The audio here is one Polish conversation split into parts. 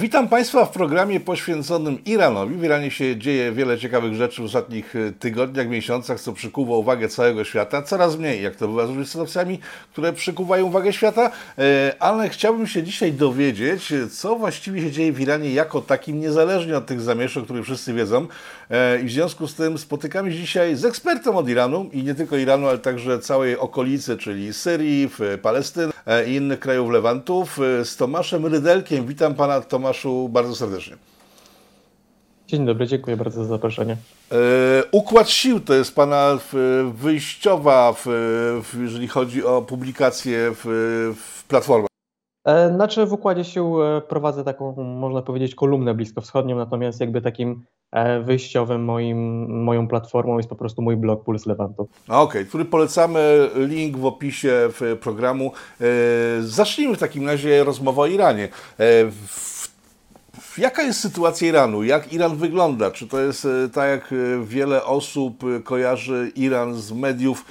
Witam Państwa w programie poświęconym Iranowi. W Iranie się dzieje wiele ciekawych rzeczy w ostatnich e, tygodniach, miesiącach, co przykuwa uwagę całego świata. Coraz mniej, jak to bywa z różnymi sytuacjami, które przykuwają uwagę świata. E, ale chciałbym się dzisiaj dowiedzieć, co właściwie się dzieje w Iranie jako takim, niezależnie od tych zamieszek, o których wszyscy wiedzą. E, I w związku z tym spotykamy się dzisiaj z ekspertem od Iranu i nie tylko Iranu, ale także całej okolicy, czyli Syrii, Palestyny i innych krajów Lewantów, z Tomaszem Rydelkiem. Witam Pana Tomasza Tomaszu bardzo serdecznie. Dzień dobry, dziękuję bardzo za zaproszenie. E, układ sił to jest Pana wyjściowa, w, w, jeżeli chodzi o publikację w, w platformach. E, znaczy w Układzie Sił e, prowadzę taką, można powiedzieć, kolumnę bliskowschodnią, natomiast jakby takim wyjściowym moim, moją platformą jest po prostu mój blog Puls Lewantu. Okej, okay, który polecamy, link w opisie w programu. Zacznijmy w takim razie rozmowę o Iranie. Jaka jest sytuacja Iranu? Jak Iran wygląda? Czy to jest e, tak, jak e, wiele osób e, kojarzy Iran z mediów,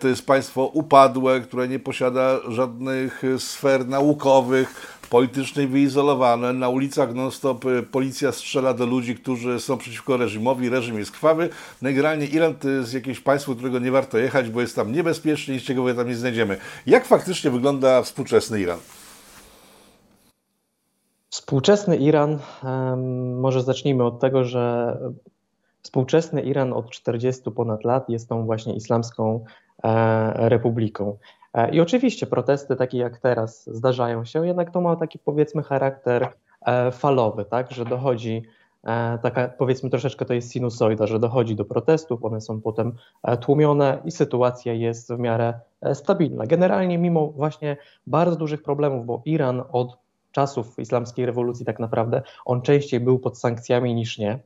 to jest państwo upadłe, które nie posiada żadnych sfer naukowych, politycznie wyizolowane. Na ulicach non-stop policja strzela do ludzi, którzy są przeciwko reżimowi, reżim jest krwawy. No generalnie Iran to jest jakieś państwo, którego nie warto jechać, bo jest tam niebezpiecznie, nic ciekawego tam nie znajdziemy. Jak faktycznie wygląda współczesny Iran? Współczesny Iran, może zacznijmy od tego, że współczesny Iran od 40 ponad lat jest tą właśnie islamską e, republiką. E, I oczywiście protesty takie jak teraz zdarzają się, jednak to ma taki powiedzmy charakter e, falowy, tak, że dochodzi taka powiedzmy troszeczkę to jest sinusoida, że dochodzi do protestów, one są potem tłumione i sytuacja jest w miarę stabilna. Generalnie mimo właśnie bardzo dużych problemów, bo Iran od czasów islamskiej rewolucji tak naprawdę on częściej był pod sankcjami niż nie.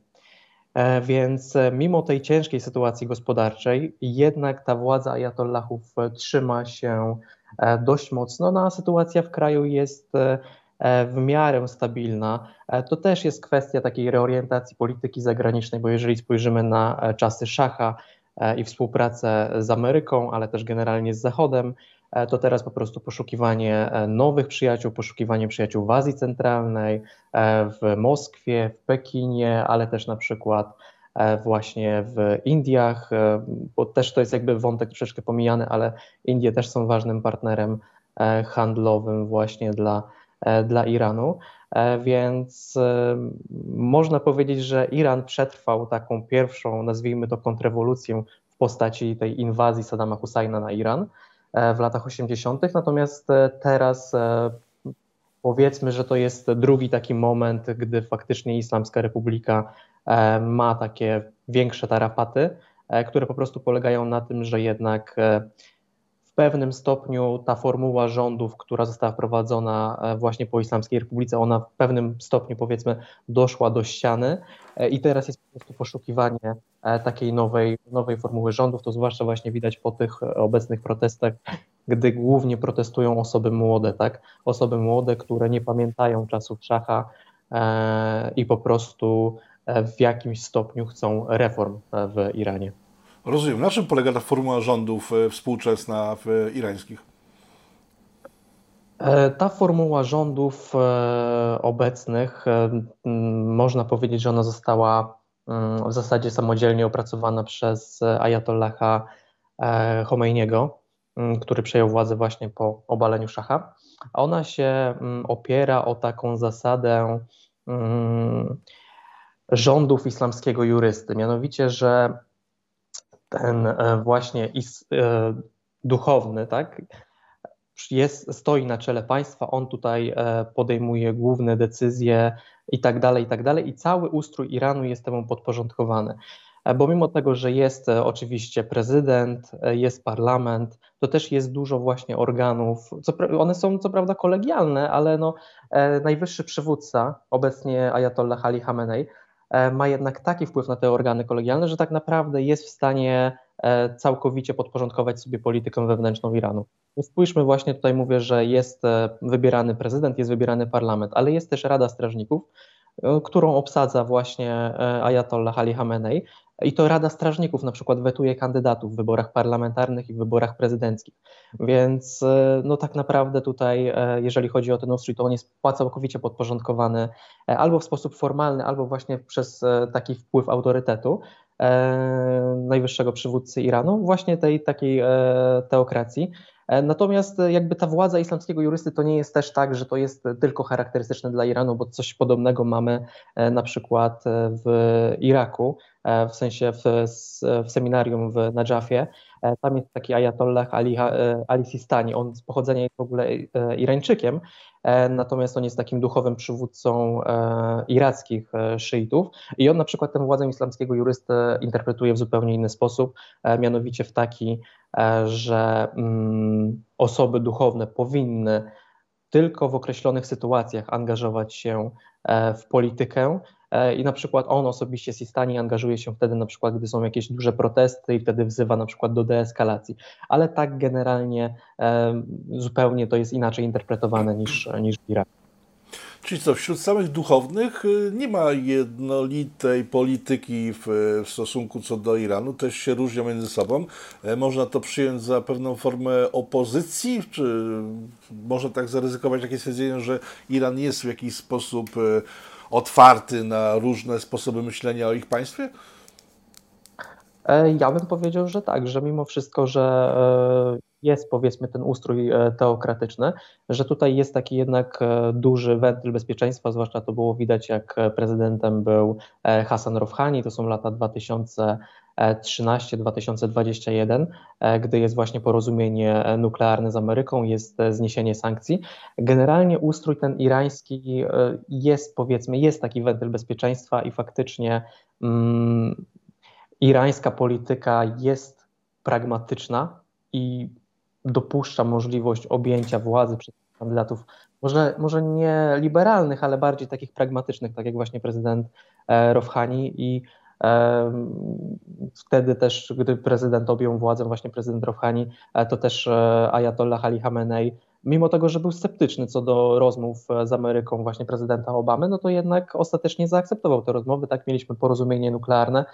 E, więc e, mimo tej ciężkiej sytuacji gospodarczej, jednak ta władza ajatollahów e, trzyma się dość mocno, no a sytuacja w kraju jest w miarę stabilna. To też jest kwestia takiej reorientacji polityki zagranicznej, bo jeżeli spojrzymy na czasy szacha i współpracę z Ameryką, ale też generalnie z Zachodem, to teraz po prostu poszukiwanie e, nowych przyjaciół, poszukiwanie przyjaciół w Azji Centralnej, e, w Moskwie, w Pekinie, ale też na przykład właśnie w Indiach, bo też to jest jakby wątek troszeczkę pomijany, ale Indie też są ważnym partnerem handlowym właśnie dla, dla Iranu. Więc można powiedzieć, że Iran przetrwał taką pierwszą, nazwijmy to, kontrrewolucję w postaci tej inwazji Saddama Husajna na Iran. E, w latach 80., natomiast e, teraz e, powiedzmy, że to jest drugi taki moment, gdy faktycznie Islamska Republika ma takie większe tarapaty, które po prostu polegają na tym, że jednak pewnym stopniu ta formuła rządów, która została wprowadzona właśnie po Islamskiej Republice, ona w pewnym stopniu powiedzmy doszła do ściany i teraz jest po prostu poszukiwanie E, takiej nowej, nowej formuły rządów, to zwłaszcza właśnie widać po tych obecnych protestach, gdy głównie protestują osoby młode, tak? Osoby młode, które nie pamiętają czasów szacha e, i po prostu e, w jakimś stopniu chcą reform w Iranie. Rozumiem. Na czym polega ta formuła rządów współczesna w irańskich? Ta formuła rządów obecnych, można powiedzieć, że ona została w zasadzie samodzielnie opracowana przez Ayatollaha e, Khomeiniego, mm, który przejął władzę właśnie po obaleniu szacha. Ona się mm, opiera o taką zasadę mm, rządów islamskiego jurysty, mianowicie, że ten e, właśnie e, duchowny, tak, jest, stoi na czele państwa, on tutaj podejmuje główne decyzje i tak dalej, i tak dalej. I cały ustrój Iranu jest temu podporządkowany. E, bo mimo tego, że jest e, oczywiście prezydent, e, jest parlament, to też jest dużo właśnie organów. One są co prawda kolegialne, ale no, najwyższy przywódca, obecnie Ayatollah Ali Khamenei, ma jednak taki wpływ na te organy kolegialne, że tak naprawdę jest w stanie całkowicie podporządkować sobie politykę wewnętrzną Iranu. Spójrzmy właśnie tutaj mówię, że jest e, wybierany prezydent, jest wybierany parlament, ale jest też Rada Strażników, e, którą obsadza właśnie e, Ayatollah Ali Khamenei i to Rada Strażników na przykład wetuje kandydatów w wyborach parlamentarnych i w wyborach prezydenckich. Więc no tak naprawdę tutaj, jeżeli chodzi o ten ustrój, to on jest całkowicie podporządkowany albo w sposób formalny, albo właśnie przez taki wpływ autorytetu najwyższego przywódcy Iranu, właśnie tej takiej teokracji. E, natomiast e, jakby ta władza islamskiego jurysty to nie jest też tak, że to jest tylko charakterystyczne dla Iranu, bo coś podobnego mamy e, na przykład w Iraku, w sensie w, w seminarium w Najafie. Tam jest taki ayatollah Ali, Ali Sistani, on z pochodzenia jest w ogóle Irańczykiem, natomiast on jest takim duchowym przywódcą irackich szyitów i on na przykład tę władzę islamskiego jurysty interpretuje w zupełnie inny sposób, mianowicie w taki, E, że mm, osoby duchowne powinny tylko w określonych sytuacjach angażować się e, w politykę. E, I na przykład on osobiście, Sistani, angażuje się wtedy, na przykład, gdy są jakieś duże protesty, i wtedy wzywa na przykład do deeskalacji. Ale tak generalnie zupełnie to jest inaczej interpretowane niż, niż w Iraku. Czyli co, wśród samych duchownych y, nie ma jednolitej polityki w, w, stosunku co do Iranu, też się różnią między sobą. E, można to przyjąć za pewną formę opozycji, czy można tak zaryzykować takie stwierdzenie, że Iran jest w jakiś sposób e, otwarty na różne sposoby myślenia o ich państwie? E, ja bym powiedział, że tak, że mimo wszystko, że jest powiedzmy ten ustrój e, teokratyczny, że tutaj jest taki jednak e, duży wentyl bezpieczeństwa, zwłaszcza to było widać jak prezydentem był e, Hassan Rouhani, to są lata 2013-2021, gdy jest właśnie porozumienie nuklearne z Ameryką, jest zniesienie sankcji. Generalnie ustrój ten irański jest powiedzmy, jest taki wentyl bezpieczeństwa i faktycznie mm, irańska polityka jest pragmatyczna i dopuszcza możliwość objęcia władzy przez kandydatów, może, może nie liberalnych, ale bardziej takich pragmatycznych, tak jak właśnie prezydent e, Rohani i Wtedy też, gdy prezydent objął władzę, właśnie prezydent Rohani, e, to też e, Ayatollah Ali Khamenei, mimo tego, że był sceptyczny co do rozmów z Ameryką właśnie prezydenta Obamy, no to jednak ostatecznie zaakceptował te rozmowy. Tak, mieliśmy porozumienie nuklearne,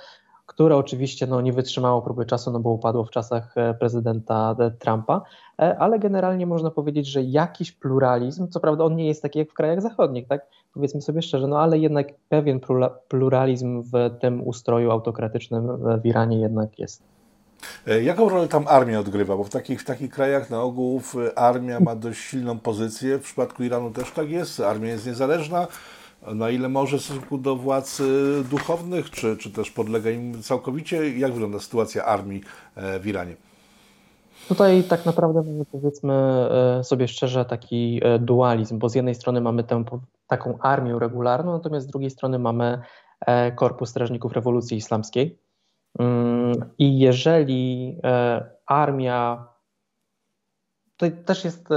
które oczywiście no, nie wytrzymało próby czasu, no bo upadło w czasach e, prezydenta e, Trumpa, e, ale generalnie można powiedzieć, że jakiś pluralizm, co prawda on nie jest taki jak w krajach zachodnich, tak? Powiedzmy sobie szczerze, no ale jednak pewien pluralizm w tym ustroju autokratycznym w Iranie jednak jest. Jaką rolę tam armia odgrywa? Bo w takich, w takich krajach na ogół armia ma dość silną pozycję. W przypadku Iranu też tak jest. Armia jest niezależna na ile może w stosunku do władz duchownych, czy, czy też podlega im całkowicie? Jak wygląda sytuacja armii e, w Iranie? Tutaj tak naprawdę mamy, powiedzmy e, sobie szczerze, taki e, dualizm, bo z jednej strony mamy tę taką armię regularną, natomiast z drugiej strony mamy Korpus Strażników Rewolucji Islamskiej. Mm, I jeżeli armia to też jest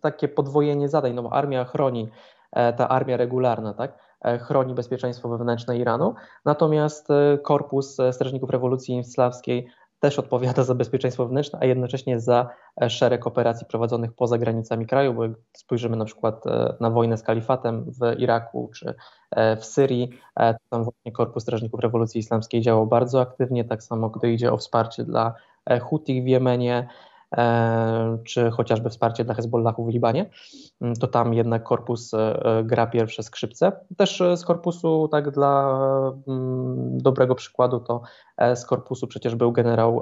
takie podwojenie zadań, no bo armia chroni E, ta armia regularna, tak? E, chroni bezpieczeństwo wewnętrzne Iranu, natomiast e, Korpus Strażników Rewolucji Islamskiej też odpowiada za bezpieczeństwo wewnętrzne, a jednocześnie za szereg operacji prowadzonych poza granicami kraju, bo jak spojrzymy na przykład na wojnę z kalifatem w Iraku czy w Syrii, to tam właśnie Korpus Strażników Rewolucji Islamskiej działał bardzo aktywnie, tak samo gdy idzie o wsparcie dla Hutich w Jemenie, E, czy chociażby wsparcie dla Hezbollahu w Libanie, mm, to tam jednak korpus e, e, gra pierwsze skrzypce. Też z korpusu, tak dla mm, dobrego przykładu, to z korpusu przecież był generał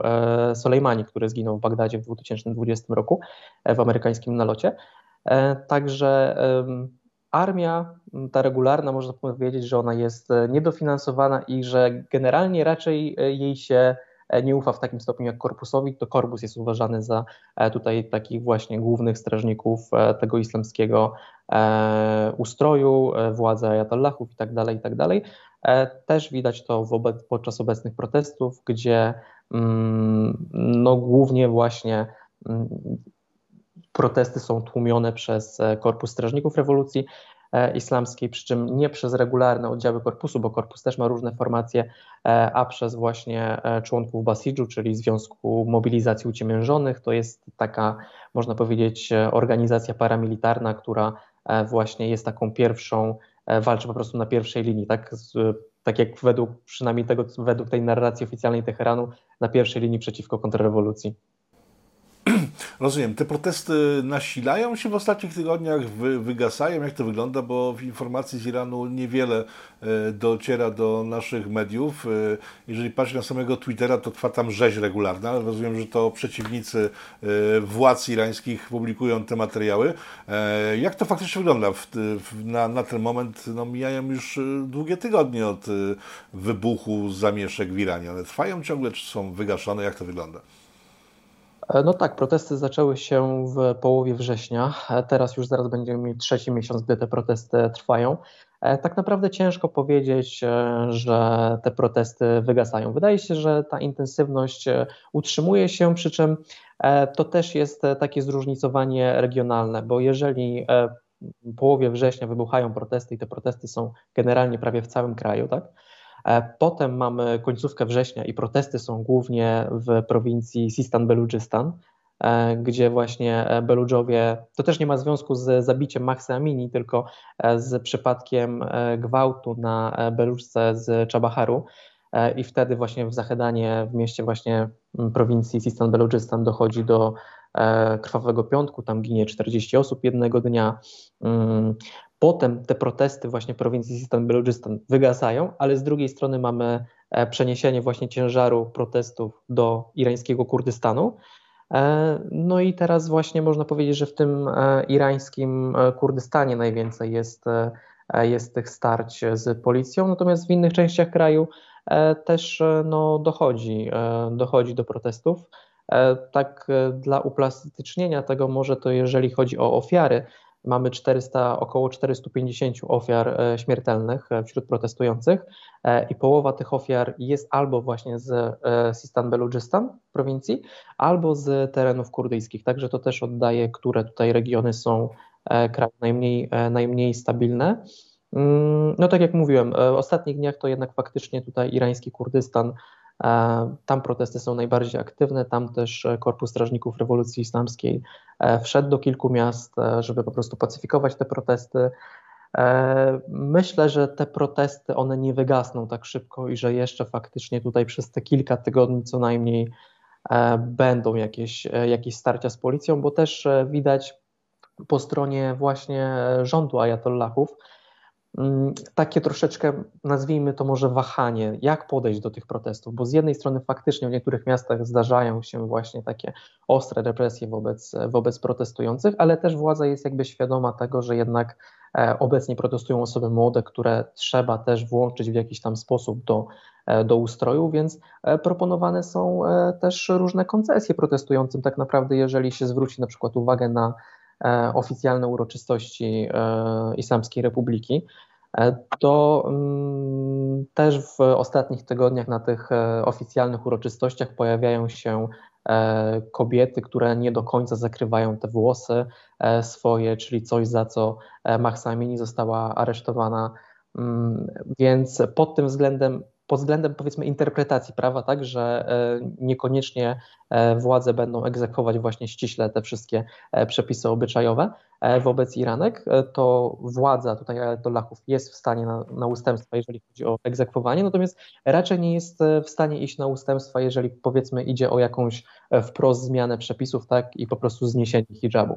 Soleimani, który zginął w Bagdadzie w 2020 roku w amerykańskim nalocie. Także armia, ta regularna, można powiedzieć, że ona jest niedofinansowana i że generalnie raczej jej się E, nie ufa w takim stopniu jak korpusowi, to korpus jest uważany za e, tutaj takich właśnie głównych strażników e, tego islamskiego ustroju, władzy ayatollahów itd., tak itd. Tak też widać to wobec, podczas obecnych protestów, gdzie mm, no, głównie właśnie mm, protesty są tłumione przez Korpus Strażników Rewolucji, E, islamskiej, przy czym nie przez regularne oddziały korpusu, bo korpus też ma różne formacje, e, a przez właśnie e, członków Basidżu, czyli Związku Mobilizacji Uciemiężonych. To jest taka, można powiedzieć, organizacja paramilitarna, która właśnie jest taką pierwszą, walczy po prostu na pierwszej linii, tak? tak jak według przynajmniej tego, według tej narracji oficjalnej Teheranu, na pierwszej linii przeciwko kontrrewolucji. Rozumiem. Te protesty nasilają się w ostatnich tygodniach, wy, wygasają. Jak to wygląda? Bo informacji z Iranu niewiele e, dociera do naszych mediów. E, jeżeli patrzeć na samego Twittera, to trwa tam rzeź regularna. Rozumiem, że to przeciwnicy e, władz irańskich publikują te materiały. Jak to faktycznie wygląda w, na, na ten moment? No, mijają już długie tygodnie od wybuchu zamieszek w Iranie. One trwają ciągle, czy są wygaszone? Jak to wygląda? E, no tak, protesty zaczęły się w połowie września. E, teraz już zaraz będziemy mieć trzeci miesiąc, gdy te protesty trwają. E, tak naprawdę ciężko powiedzieć, że te protesty wygasają. Wydaje się, że ta intensywność utrzymuje się, przy czym to też jest takie zróżnicowanie regionalne, bo jeżeli w połowie września wybuchają protesty i te protesty są generalnie prawie w całym kraju, tak? E, potem mamy końcówkę września i protesty są głównie w prowincji Sistan-Beludżystan, e, gdzie właśnie e, Beludżowie, to też nie ma związku z zabiciem Mahsa Amini, tylko z przypadkiem gwałtu na Beludżce z Czabaharu i wtedy właśnie w Zahedanie, w mieście właśnie prowincji Sistan-Beludżystan dochodzi do krwawego piątku, tam ginie 40 osób jednego dnia. Potem te protesty właśnie w prowincji Sistan Beludżystan wygasają, ale z drugiej strony mamy e, przeniesienie właśnie ciężaru protestów do irańskiego Kurdystanu. E, no i teraz właśnie można powiedzieć, że w tym e, irańskim Kurdystanie najwięcej jest, jest tych starć z policją, natomiast w innych częściach kraju też no, dochodzi, dochodzi do protestów. Tak dla uplastycznienia tego może to jeżeli chodzi o ofiary, mamy 400, około 450 ofiar e, śmiertelnych e, wśród protestujących e, i połowa tych ofiar jest albo właśnie z Sistan Beludżystan prowincji, albo z terenów kurdyjskich. Także to też oddaje, które tutaj regiony są kraj najmniej, najmniej stabilne. Mm, no tak jak mówiłem, w ostatnich dniach to jednak faktycznie tutaj irański Kurdystan tam protesty są najbardziej aktywne, tam też e, Korpus Strażników Rewolucji Islamskiej e, wszedł do kilku miast, żeby po prostu pacyfikować te protesty. Myślę, że te protesty one nie wygasną tak szybko i że jeszcze faktycznie tutaj przez te kilka tygodni co najmniej będą jakieś, jakieś starcia z policją, bo też widać po stronie właśnie rządu ajatollahów, takie troszeczkę, nazwijmy to może wahanie, jak podejść do tych protestów, bo z jednej strony faktycznie w niektórych miastach zdarzają się właśnie takie ostre represje wobec, wobec protestujących, ale też władza jest jakby świadoma tego, że jednak e, obecnie protestują osoby młode, które trzeba też włączyć w jakiś tam sposób do, e, do ustroju, więc e, proponowane są też różne koncesje protestującym. Tak naprawdę, jeżeli się zwróci na przykład uwagę na oficjalne uroczystości e, Islamskiej Republiki, e, to mm, też w ostatnich tygodniach na tych oficjalnych uroczystościach pojawiają się kobiety, które nie do końca zakrywają te włosy swoje, czyli coś, za co Mahsa Amini została aresztowana. Mm, więc pod tym względem pod względem powiedzmy interpretacji prawa, tak, że e, niekoniecznie e, władze będą egzekwować właśnie ściśle te wszystkie e, przepisy obyczajowe wobec Iranek, to władza tutaj Ayatollahów jest w stanie na, na ustępstwa, jeżeli chodzi o egzekwowanie, natomiast raczej nie jest w stanie iść na ustępstwa, jeżeli powiedzmy idzie o jakąś wprost zmianę przepisów, tak, i po prostu zniesienie hijabu.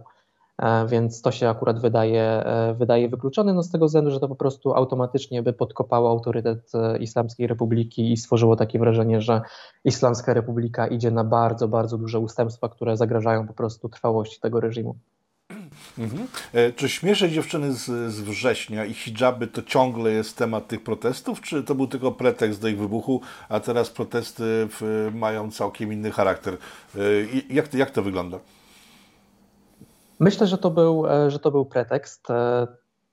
E, więc to się akurat wydaje, e, wydaje wykluczone, no z tego względu, że to po prostu automatycznie by podkopało autorytet e, Islamskiej Republiki i stworzyło takie wrażenie, że Islamska Republika idzie na bardzo, bardzo duże ustępstwa, które zagrażają po prostu trwałości tego reżimu. Mhm. Czy śmieszne dziewczyny z, z września i hijaby to ciągle jest temat tych protestów, czy to był tylko pretekst do ich wybuchu, a teraz protesty w, mają całkiem inny charakter? Jak, jak to wygląda? Myślę, że to był, e, że to był pretekst. E,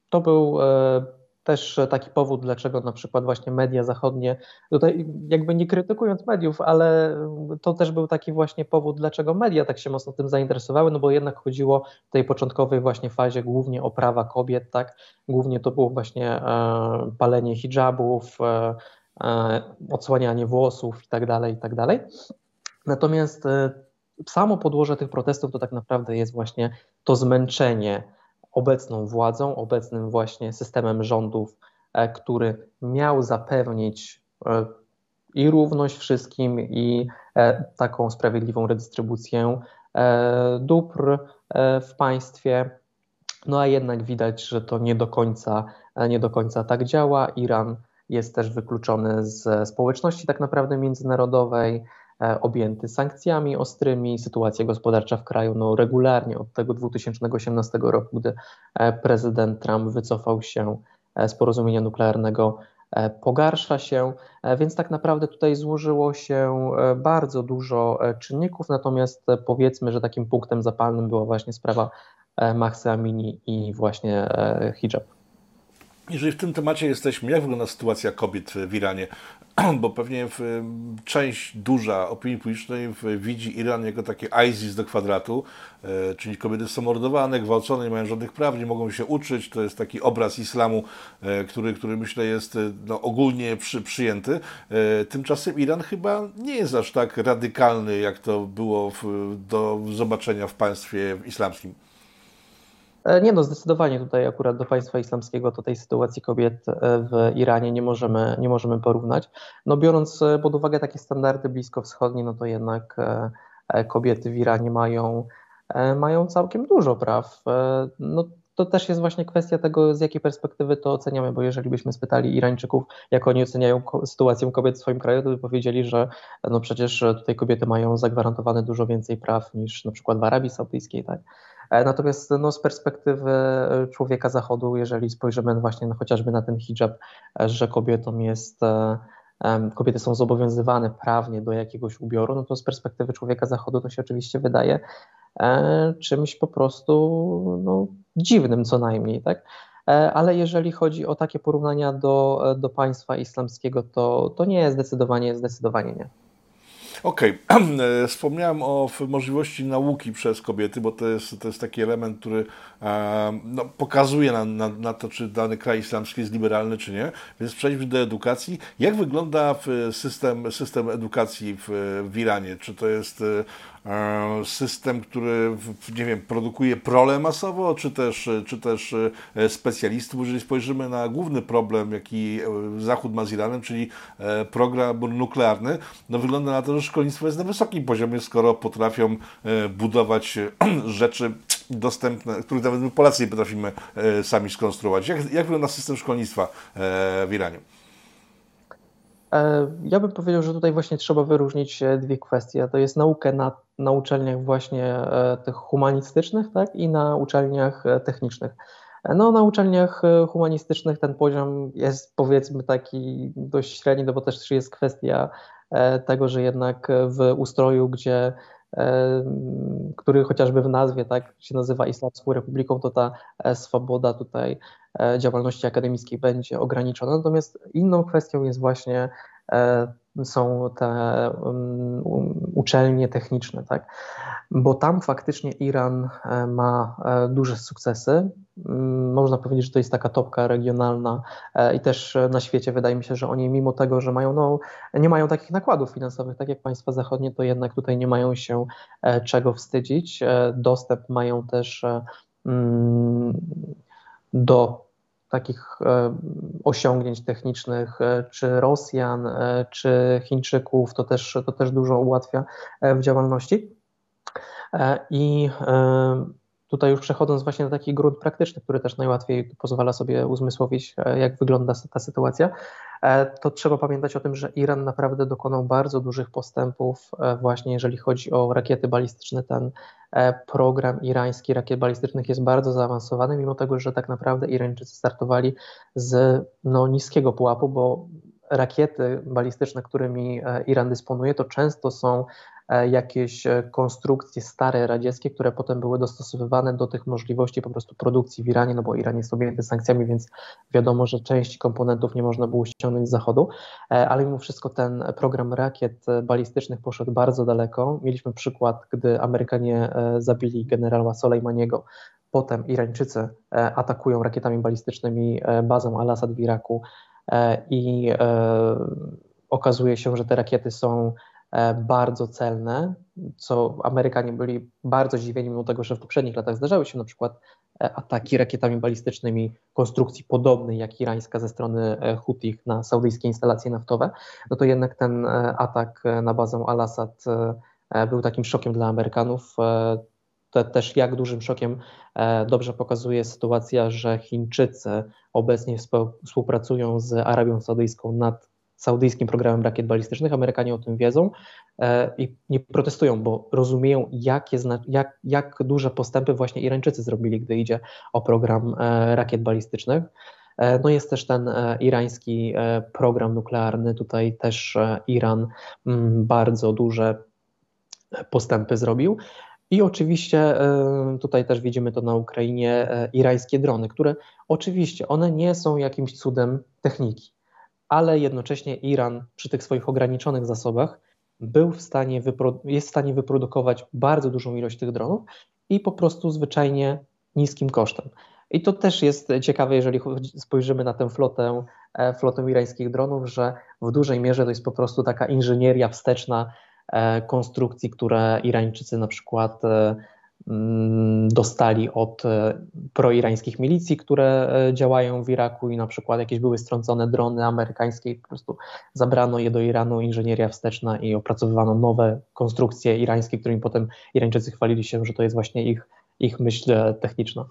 to był e, też taki powód, dlaczego na przykład właśnie media zachodnie, tutaj jakby nie krytykując mediów, ale to też był taki właśnie powód, dlaczego media tak się mocno tym zainteresowały, no bo jednak chodziło w tej początkowej właśnie fazie głównie o prawa kobiet, tak, głównie to było właśnie palenie hijabów, odsłanianie włosów i tak dalej, i tak dalej. Natomiast samo podłoże tych protestów to tak naprawdę jest właśnie to zmęczenie obecną władzą, obecnym właśnie systemem rządów który miał zapewnić i równość wszystkim, i taką sprawiedliwą redystrybucję dóbr w państwie. No a jednak widać, że to nie do końca, nie do końca tak działa. Iran jest też wykluczony ze społeczności tak naprawdę międzynarodowej, e, objęty sankcjami ostrymi. Sytuacja gospodarcza w kraju no, regularnie od tego 2018 roku, gdy e, prezydent Trump wycofał się e, z porozumienia nuklearnego, pogarsza się, więc tak naprawdę tutaj złożyło się bardzo dużo czynników, natomiast powiedzmy, że takim punktem zapalnym była właśnie sprawa Mahsa Amini i właśnie hijab. Jeżeli w tym temacie jesteśmy, jak wygląda sytuacja kobiet w Iranie? Bo pewnie część duża opinii publicznej widzi Iran jako takie ISIS do kwadratu, e, czyli kobiety są mordowane, gwałcone, nie mają żadnych praw, nie mogą się uczyć. To jest taki obraz islamu, e, który, który myślę jest e, no, ogólnie przy, przyjęty. Tymczasem Iran chyba nie jest aż tak radykalny, jak to było w, do zobaczenia w państwie islamskim. E, nie no, zdecydowanie tutaj akurat do państwa islamskiego to tej sytuacji kobiet e, w Iranie nie możemy, nie możemy porównać. No biorąc e, pod uwagę takie standardy bliskowschodnie, no to jednak kobiety w Iranie mają, mają całkiem dużo praw. No to też jest właśnie kwestia tego, z jakiej perspektywy to oceniamy, bo jeżeli byśmy spytali Irańczyków, jak oni oceniają sytuację kobiet w swoim kraju, to by powiedzieli, że no przecież tutaj kobiety mają zagwarantowane dużo więcej praw niż na przykład w Arabii Saudyjskiej, tak? E, natomiast no, z perspektywy e, człowieka zachodu, jeżeli spojrzymy właśnie no, chociażby na ten hijab, e, że kobietom jest, kobiety są zobowiązywane prawnie do jakiegoś ubioru, no to z perspektywy człowieka zachodu to się oczywiście wydaje czymś po prostu no, dziwnym co najmniej, tak? Ale jeżeli chodzi o takie porównania do, do państwa islamskiego, to, to nie, zdecydowanie, zdecydowanie nie. Okej, okay. wspomniałem o możliwości nauki przez kobiety, bo to jest, to jest taki element, który e, no, pokazuje na, na, na, to, czy dany kraj islamski jest liberalny, czy nie. Więc przejdźmy do edukacji. Jak wygląda system, system edukacji w, w Iranie? Czy to jest E, system, który, nie wiem, produkuje prole masowo, czy też, czy też e, specjalistów. Jeżeli spojrzymy na główny problem, jaki e, Zachód ma z Iranem, czyli program nuklearny, no wygląda na to, że szkolnictwo jest na wysokim poziomie, skoro potrafią budować rzeczy dostępne, których nawet my Polacy nie potrafimy sami skonstruować. Jak, jak wygląda system szkolnictwa w Iranie? E, ja bym powiedział, że tutaj właśnie trzeba wyróżnić e, dwie kwestie. To jest naukę na, na uczelniach właśnie e, tych humanistycznych tak? i na uczelniach technicznych. No, na uczelniach humanistycznych ten poziom jest powiedzmy taki dość średni, no bo też jest kwestia tego, że jednak w ustroju, gdzie który chociażby w nazwie tak się nazywa Islamską Republiką, to ta swoboda tutaj działalności akademickiej będzie ograniczona. Natomiast inną kwestią jest właśnie e, są te um, uczelnie techniczne, tak? bo tam faktycznie Iran e, ma duże sukcesy. Mm, można powiedzieć, że to jest taka topka regionalna i też na świecie wydaje mi się, że oni mimo tego, że mają, no, nie mają takich nakładów finansowych, tak jak państwa zachodnie, to jednak tutaj nie mają się czego wstydzić. Dostęp mają też mm, do takich e, osiągnięć technicznych, e, czy Rosjan, e, czy Chińczyków, to też, to też dużo ułatwia w działalności. I tutaj już przechodząc właśnie na taki grunt praktyczny, który też najłatwiej pozwala sobie uzmysłowić, jak wygląda ta sytuacja, to trzeba pamiętać o tym, że Iran naprawdę dokonał bardzo dużych postępów, właśnie jeżeli chodzi o rakiety balistyczne. Ten E, program irański rakiet balistycznych jest bardzo zaawansowany, mimo tego, że tak naprawdę Irańczycy startowali z no, niskiego pułapu, bo rakiety balistyczne, którymi e, Iran dysponuje, to często są E, jakieś e, konstrukcje stare radzieckie, które potem były dostosowywane do tych możliwości po prostu produkcji w Iranie, no bo Iran jest objęty sankcjami, więc wiadomo, że części komponentów nie można było ściągnąć z zachodu, e, ale mimo wszystko ten program rakiet balistycznych poszedł bardzo daleko. Mieliśmy przykład, gdy Amerykanie zabili generała Soleimaniego, potem Irańczycy atakują rakietami balistycznymi bazę Al-Assad w Iraku i okazuje się, że te rakiety są E, bardzo celne, co Amerykanie byli bardzo zdziwieni, mimo tego, że w poprzednich latach zdarzały się na przykład ataki rakietami balistycznymi konstrukcji podobnej jak irańska ze strony Hutich na saudyjskie instalacje naftowe, no to jednak ten atak na bazę Al-Assad był takim szokiem dla Amerykanów. To też jak dużym szokiem dobrze pokazuje sytuacja, że Chińczycy obecnie współpracują z Arabią Saudyjską nad saudyjskim programem rakiet balistycznych. Amerykanie o tym wiedzą e, i nie protestują, bo rozumieją, jakie, jak, jak duże postępy właśnie Irańczycy zrobili, gdy idzie o program e, rakiet balistycznych. E, no jest też ten irański program nuklearny. Tutaj też Iran mm, bardzo duże postępy zrobił. I oczywiście tutaj też widzimy to na Ukrainie, irańskie drony, które oczywiście one nie są jakimś cudem techniki ale jednocześnie Iran przy tych swoich ograniczonych zasobach był w stanie jest w stanie wyprodukować bardzo dużą ilość tych dronów i po prostu zwyczajnie niskim kosztem. I to też jest ciekawe, jeżeli spojrzymy na tę flotę, e, flotę irańskich dronów, że w dużej mierze to jest po prostu taka inżynieria wsteczna e, konstrukcji, które Irańczycy na przykład e, dostali od e, proirańskich milicji, które e, działają w Iraku i na przykład jakieś były strącone drony amerykańskie, po prostu zabrano je do Iranu, inżynieria wsteczna i opracowywano nowe konstrukcje irańskie, którymi potem Irańczycy chwalili się, że to jest właśnie ich, ich myśl techniczna.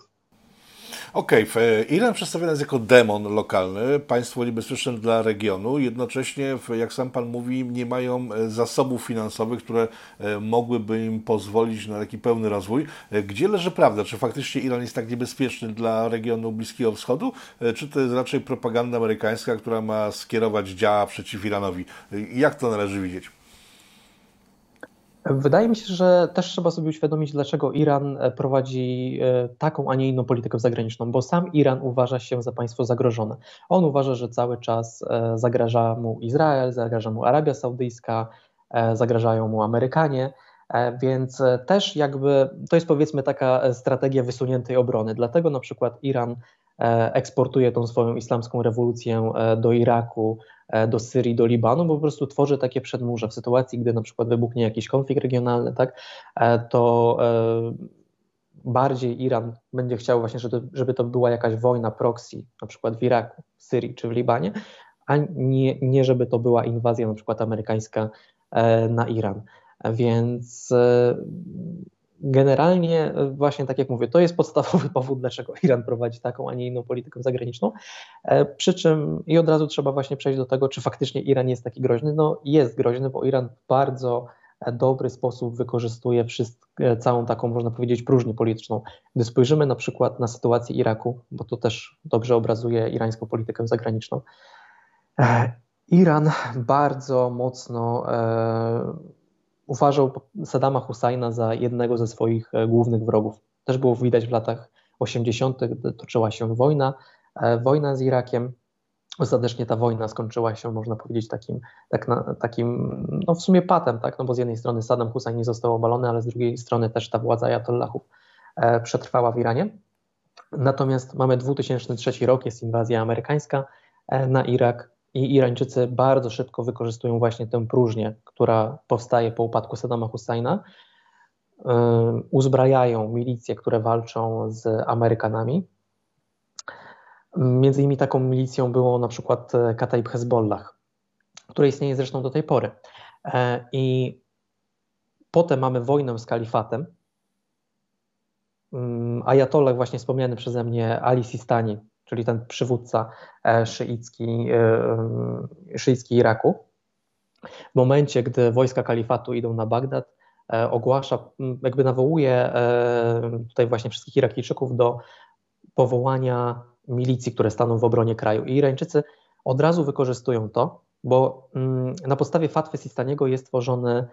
Okej, okay. Iran przedstawiony jest jako demon lokalny, państwo niebezpieczne dla regionu. Jednocześnie, jak sam Pan mówi, nie mają e, zasobów finansowych, które e, mogłyby im pozwolić na taki pełny rozwój. E, gdzie leży prawda? Czy faktycznie Iran jest tak niebezpieczny dla regionu Bliskiego Wschodu, czy to jest raczej propaganda amerykańska, która ma skierować działa przeciw Iranowi? Jak to należy widzieć? Wydaje mi się, że też trzeba sobie uświadomić, dlaczego Iran e, prowadzi e, taką, a nie inną politykę zagraniczną, bo sam Iran uważa się za państwo zagrożone. On uważa, że cały czas e, zagraża mu Izrael, zagraża mu Arabia Saudyjska, zagrażają mu Amerykanie. Więc też jakby to jest powiedzmy taka strategia wysuniętej obrony. Dlatego na przykład Iran eksportuje tą swoją islamską rewolucję do Iraku, do Syrii, do Libanu, bo po prostu tworzy takie przedmurze w sytuacji, gdy na przykład wybuchnie jakiś konflikt regionalny, tak, e, to e, bardziej Iran będzie chciał właśnie, żeby, żeby to była jakaś wojna proxy, na przykład w Iraku, w Syrii czy w Libanie, a nie, nie żeby to była inwazja na przykład amerykańska na Iran. Więc generalnie e, właśnie tak jak mówię, to jest podstawowy powód, dlaczego Iran prowadzi taką, a nie inną politykę zagraniczną. E, przy czym i od razu trzeba właśnie przejść do tego, czy faktycznie Iran jest taki groźny. No jest groźny, bo Iran bardzo e, dobry sposób wykorzystuje całą taką, można powiedzieć, próżnię polityczną. Gdy spojrzymy na przykład na sytuację Iraku, bo to też dobrze obrazuje irańską politykę zagraniczną, Iran bardzo mocno uważał Saddama Husajna za jednego ze swoich e, głównych wrogów. Też było widać w latach 80., gdy toczyła się wojna, e, wojna z Irakiem. Ostatecznie ta wojna skończyła się, można powiedzieć, takim, tak na, takim no w sumie patem, tak? no bo z jednej strony Saddam Hussein nie został obalony, ale z drugiej strony też ta władza Ayatollahów e, przetrwała w Iranie. Natomiast mamy 2003 rok, jest inwazja amerykańska na Irak, i Irańczycy bardzo szybko wykorzystują właśnie tę próżnię, która powstaje po upadku Saddama Husseina. Uzbrajają milicje, które walczą z Amerykanami. Między innymi taką milicją było na przykład Kataib Hezbollah, które istnieje zresztą do tej pory. E, I potem mamy wojnę z kalifatem. Ajatollah, właśnie wspomniany przeze mnie, Ali Sistani, czyli ten przywódca e, szyicki, e, e, szyicki Iraku. W momencie, gdy wojska kalifatu idą na Bagdad, ogłasza, jakby nawołuje tutaj właśnie wszystkich Irakijczyków do powołania milicji, które staną w obronie kraju. I Irańczycy od razu wykorzystują to, bo na podstawie fatwy Sistaniego jest tworzony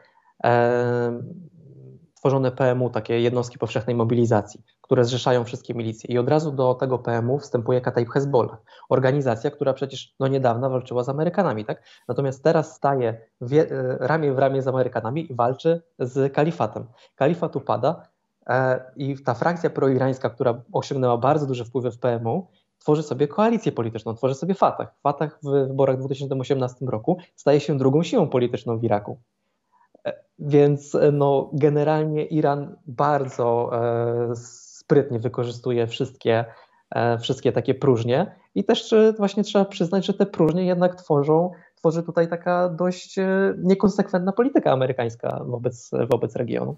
tworzone PMU, takie jednostki powszechnej mobilizacji, które zrzeszają wszystkie milicje. I od razu do tego PMU wstępuje Kataib Hezbollah, organizacja, która przecież no niedawno walczyła z Amerykanami. Tak? Natomiast teraz staje wie, e, ramię w ramię z Amerykanami i walczy z kalifatem. Kalifat upada e, i ta frakcja proirańska, która osiągnęła bardzo duże wpływy w PMU, tworzy sobie koalicję polityczną, tworzy sobie Fatah. Fatah w wyborach w 2018 roku staje się drugą siłą polityczną w Iraku. Więc e, no, generalnie Iran bardzo e, sprytnie wykorzystuje wszystkie, wszystkie takie próżnie i też właśnie trzeba przyznać, że te próżnie jednak tworzą, tworzy tutaj taka dość niekonsekwentna polityka amerykańska wobec, wobec regionu.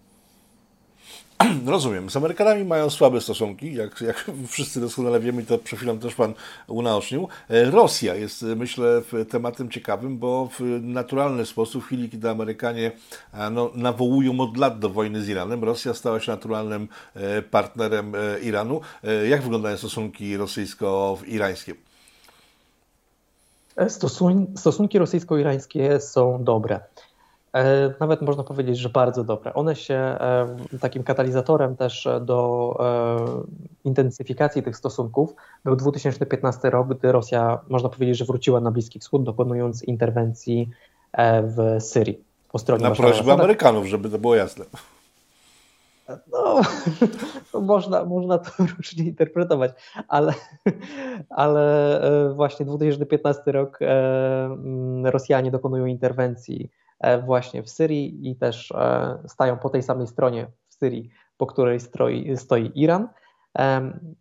Rozumiem. Z Amerykanami mają słabe stosunki, jak, jak wszyscy doskonale wiemy, to przed chwilą też Pan unaocznił. E, Rosja jest, myślę, tematem ciekawym, bo w naturalny sposób, w chwili, kiedy Amerykanie no, nawołują od lat do wojny z Iranem, Rosja stała się naturalnym e, partnerem e, Iranu. Jak wyglądają stosunki rosyjsko-irańskie? Stosunki rosyjsko-irańskie są dobre. E, nawet można powiedzieć, że bardzo dobre. One się e, takim katalizatorem też do e, intensyfikacji tych stosunków był 2015 rok, gdy Rosja, można powiedzieć, że wróciła na Bliski Wschód, dokonując interwencji w Syrii. Po stronie na prośbę Amerykanów, żeby to było jasne. No, można, można to różnie interpretować, ale, ale właśnie 2015 rok Rosjanie dokonują interwencji właśnie w Syrii i też e, stają po tej samej stronie w Syrii, po której stoi, Iran.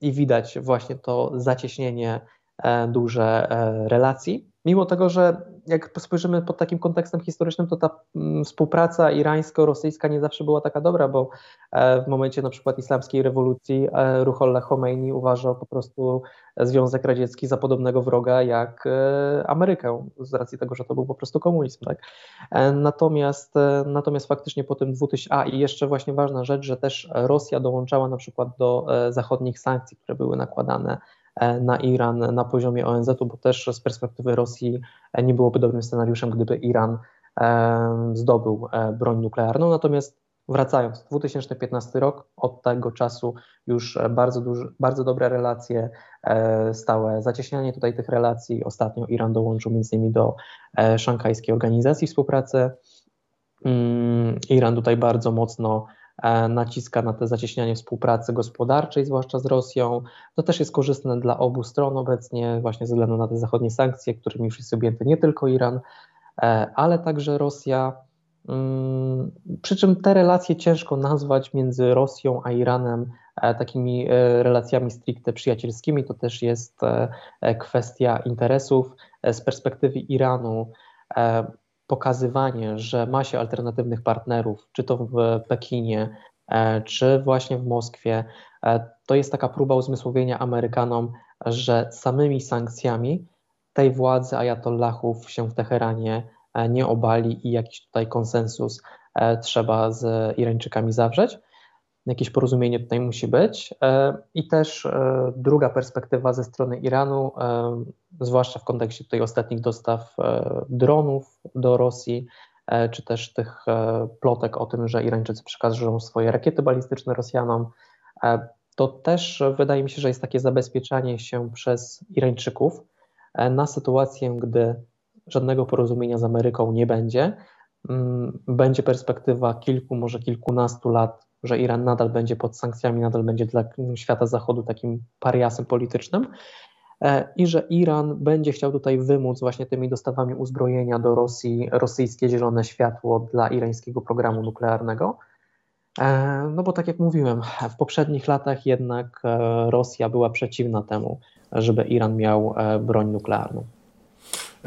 I widać właśnie to zacieśnienie e, duże relacji. Mimo tego, że jak spojrzymy pod takim kontekstem historycznym, to ta mm, współpraca irańsko-rosyjska nie zawsze była taka dobra, bo e, w momencie na przykład islamskiej rewolucji e, Ruhollah Khomeini uważał po prostu Związek Radziecki za podobnego wroga jak e, Amerykę, z racji tego, że to był po prostu komunizm. Tak? Natomiast, natomiast faktycznie po tym 2000, a i jeszcze właśnie ważna rzecz, że też Rosja dołączała na przykład do zachodnich sankcji, które były nakładane na Iran na poziomie ONZ-u, bo też z perspektywy Rosji e, nie byłoby dobrym scenariuszem, gdyby Iran e, zdobył broń nuklearną. Natomiast wracając, 2015 rok, od tego czasu już bardzo, duży, bardzo dobre relacje, stałe zacieśnianie tutaj tych relacji. Ostatnio Iran dołączył między innymi do Szanghajskiej Organizacji Współpracy. Mm, Iran tutaj bardzo mocno E, naciska na te zacieśnianie współpracy gospodarczej, zwłaszcza z Rosją. To też jest korzystne dla obu stron obecnie, właśnie ze względu na te zachodnie sankcje, którymi już jest objęty nie tylko Iran, e, ale także Rosja. Mm, przy czym te relacje ciężko nazwać między Rosją a Iranem e, takimi relacjami stricte przyjacielskimi. To też jest kwestia interesów. Z perspektywy Iranu pokazywanie, że ma się alternatywnych partnerów, czy to w Pekinie, e, czy właśnie w Moskwie, e, to jest taka próba uzmysłowienia Amerykanom, że samymi sankcjami tej władzy ajatollahów się w Teheranie e, nie obali i jakiś tutaj konsensus trzeba z Irańczykami zawrzeć jakieś porozumienie tutaj musi być. E, I też e, druga perspektywa ze strony Iranu, e, zwłaszcza w kontekście tutaj ostatnich dostaw dronów do Rosji, czy też tych plotek o tym, że Irańczycy przekażą swoje rakiety balistyczne Rosjanom, to też wydaje mi się, że jest takie zabezpieczanie się przez Irańczyków na sytuację, gdy żadnego porozumienia z Ameryką nie będzie. Mm, będzie perspektywa kilku, może kilkunastu lat że Iran nadal będzie pod sankcjami, nadal będzie dla świata zachodu takim pariasem politycznym e, i że Iran będzie chciał tutaj wymóc właśnie tymi dostawami uzbrojenia do Rosji rosyjskie zielone światło dla irańskiego programu nuklearnego. E, no bo tak jak mówiłem, w poprzednich latach jednak e, Rosja była przeciwna temu, żeby Iran miał broń nuklearną.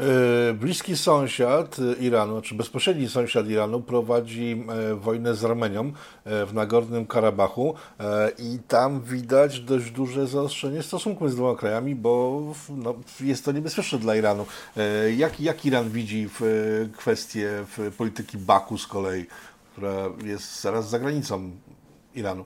E, bliski sąsiad Iranu, czy bezpośredni sąsiad Iranu prowadzi e, wojnę z Armenią e, w Nagornym Karabachu i tam widać dość duże zaostrzenie stosunków z dwoma krajami, bo no, jest to niebezpieczne dla Iranu. Jak, jak Iran widzi w kwestię w polityki Baku z kolei, która jest zaraz za granicą Iranu?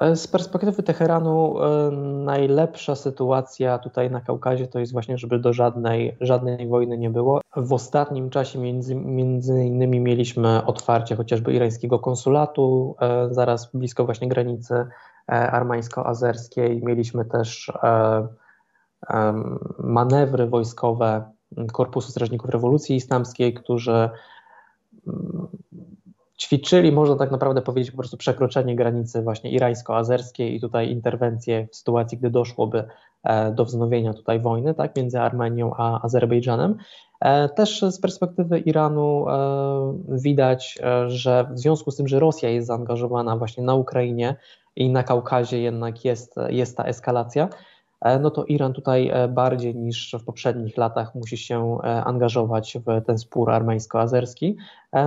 E, z perspektywy Teheranu e, najlepsza sytuacja tutaj na Kaukazie to jest właśnie, żeby do żadnej, żadnej wojny nie było. W ostatnim czasie między, między innymi mieliśmy otwarcie chociażby irańskiego konsulatu, e, zaraz blisko właśnie granicy armańsko-azerskiej. Mieliśmy też manewry wojskowe Korpusu Strażników Rewolucji Islamskiej, którzy ćwiczyli, można tak naprawdę powiedzieć, po prostu przekroczenie granicy właśnie irańsko-azerskiej i tutaj interwencję w sytuacji, gdy doszłoby e, do wznowienia tutaj wojny tak, między Armenią a Azerbejdżanem. Też z perspektywy Iranu widać, że w związku z tym, że Rosja jest zaangażowana właśnie na Ukrainie i na Kaukazie jednak jest, jest ta eskalacja, no to Iran tutaj bardziej niż w poprzednich latach musi się angażować w ten spór armeńsko-azerski.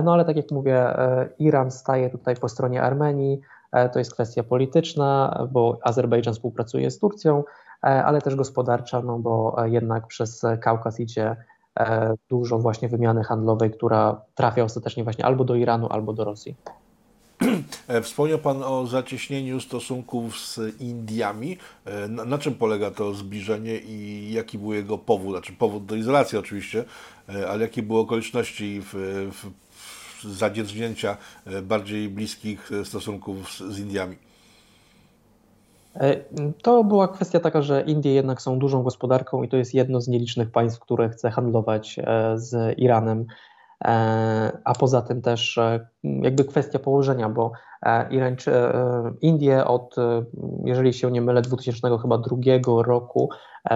No ale tak jak mówię, Iran staje tutaj po stronie Armenii, to jest kwestia polityczna, bo Azerbejdżan współpracuje z Turcją, ale też gospodarcza, no bo jednak przez Kaukaz idzie dużo właśnie wymiany handlowej, która trafia ostatecznie właśnie albo do Iranu, albo do Rosji. Wspomniał Pan o zacieśnieniu stosunków z Indiami. Na, na, czym polega to zbliżenie i jaki był jego powód? Znaczy powód do izolacji oczywiście, ale jakie były okoliczności w, w e, bardziej bliskich e, stosunków z, z Indiami? E, to była kwestia taka, że Indie jednak są dużą gospodarką i to jest jedno z nielicznych państw, które chce handlować z Iranem. A poza tym też jakby kwestia położenia, bo Irańczy, Indie od, jeżeli się nie mylę, 2002 roku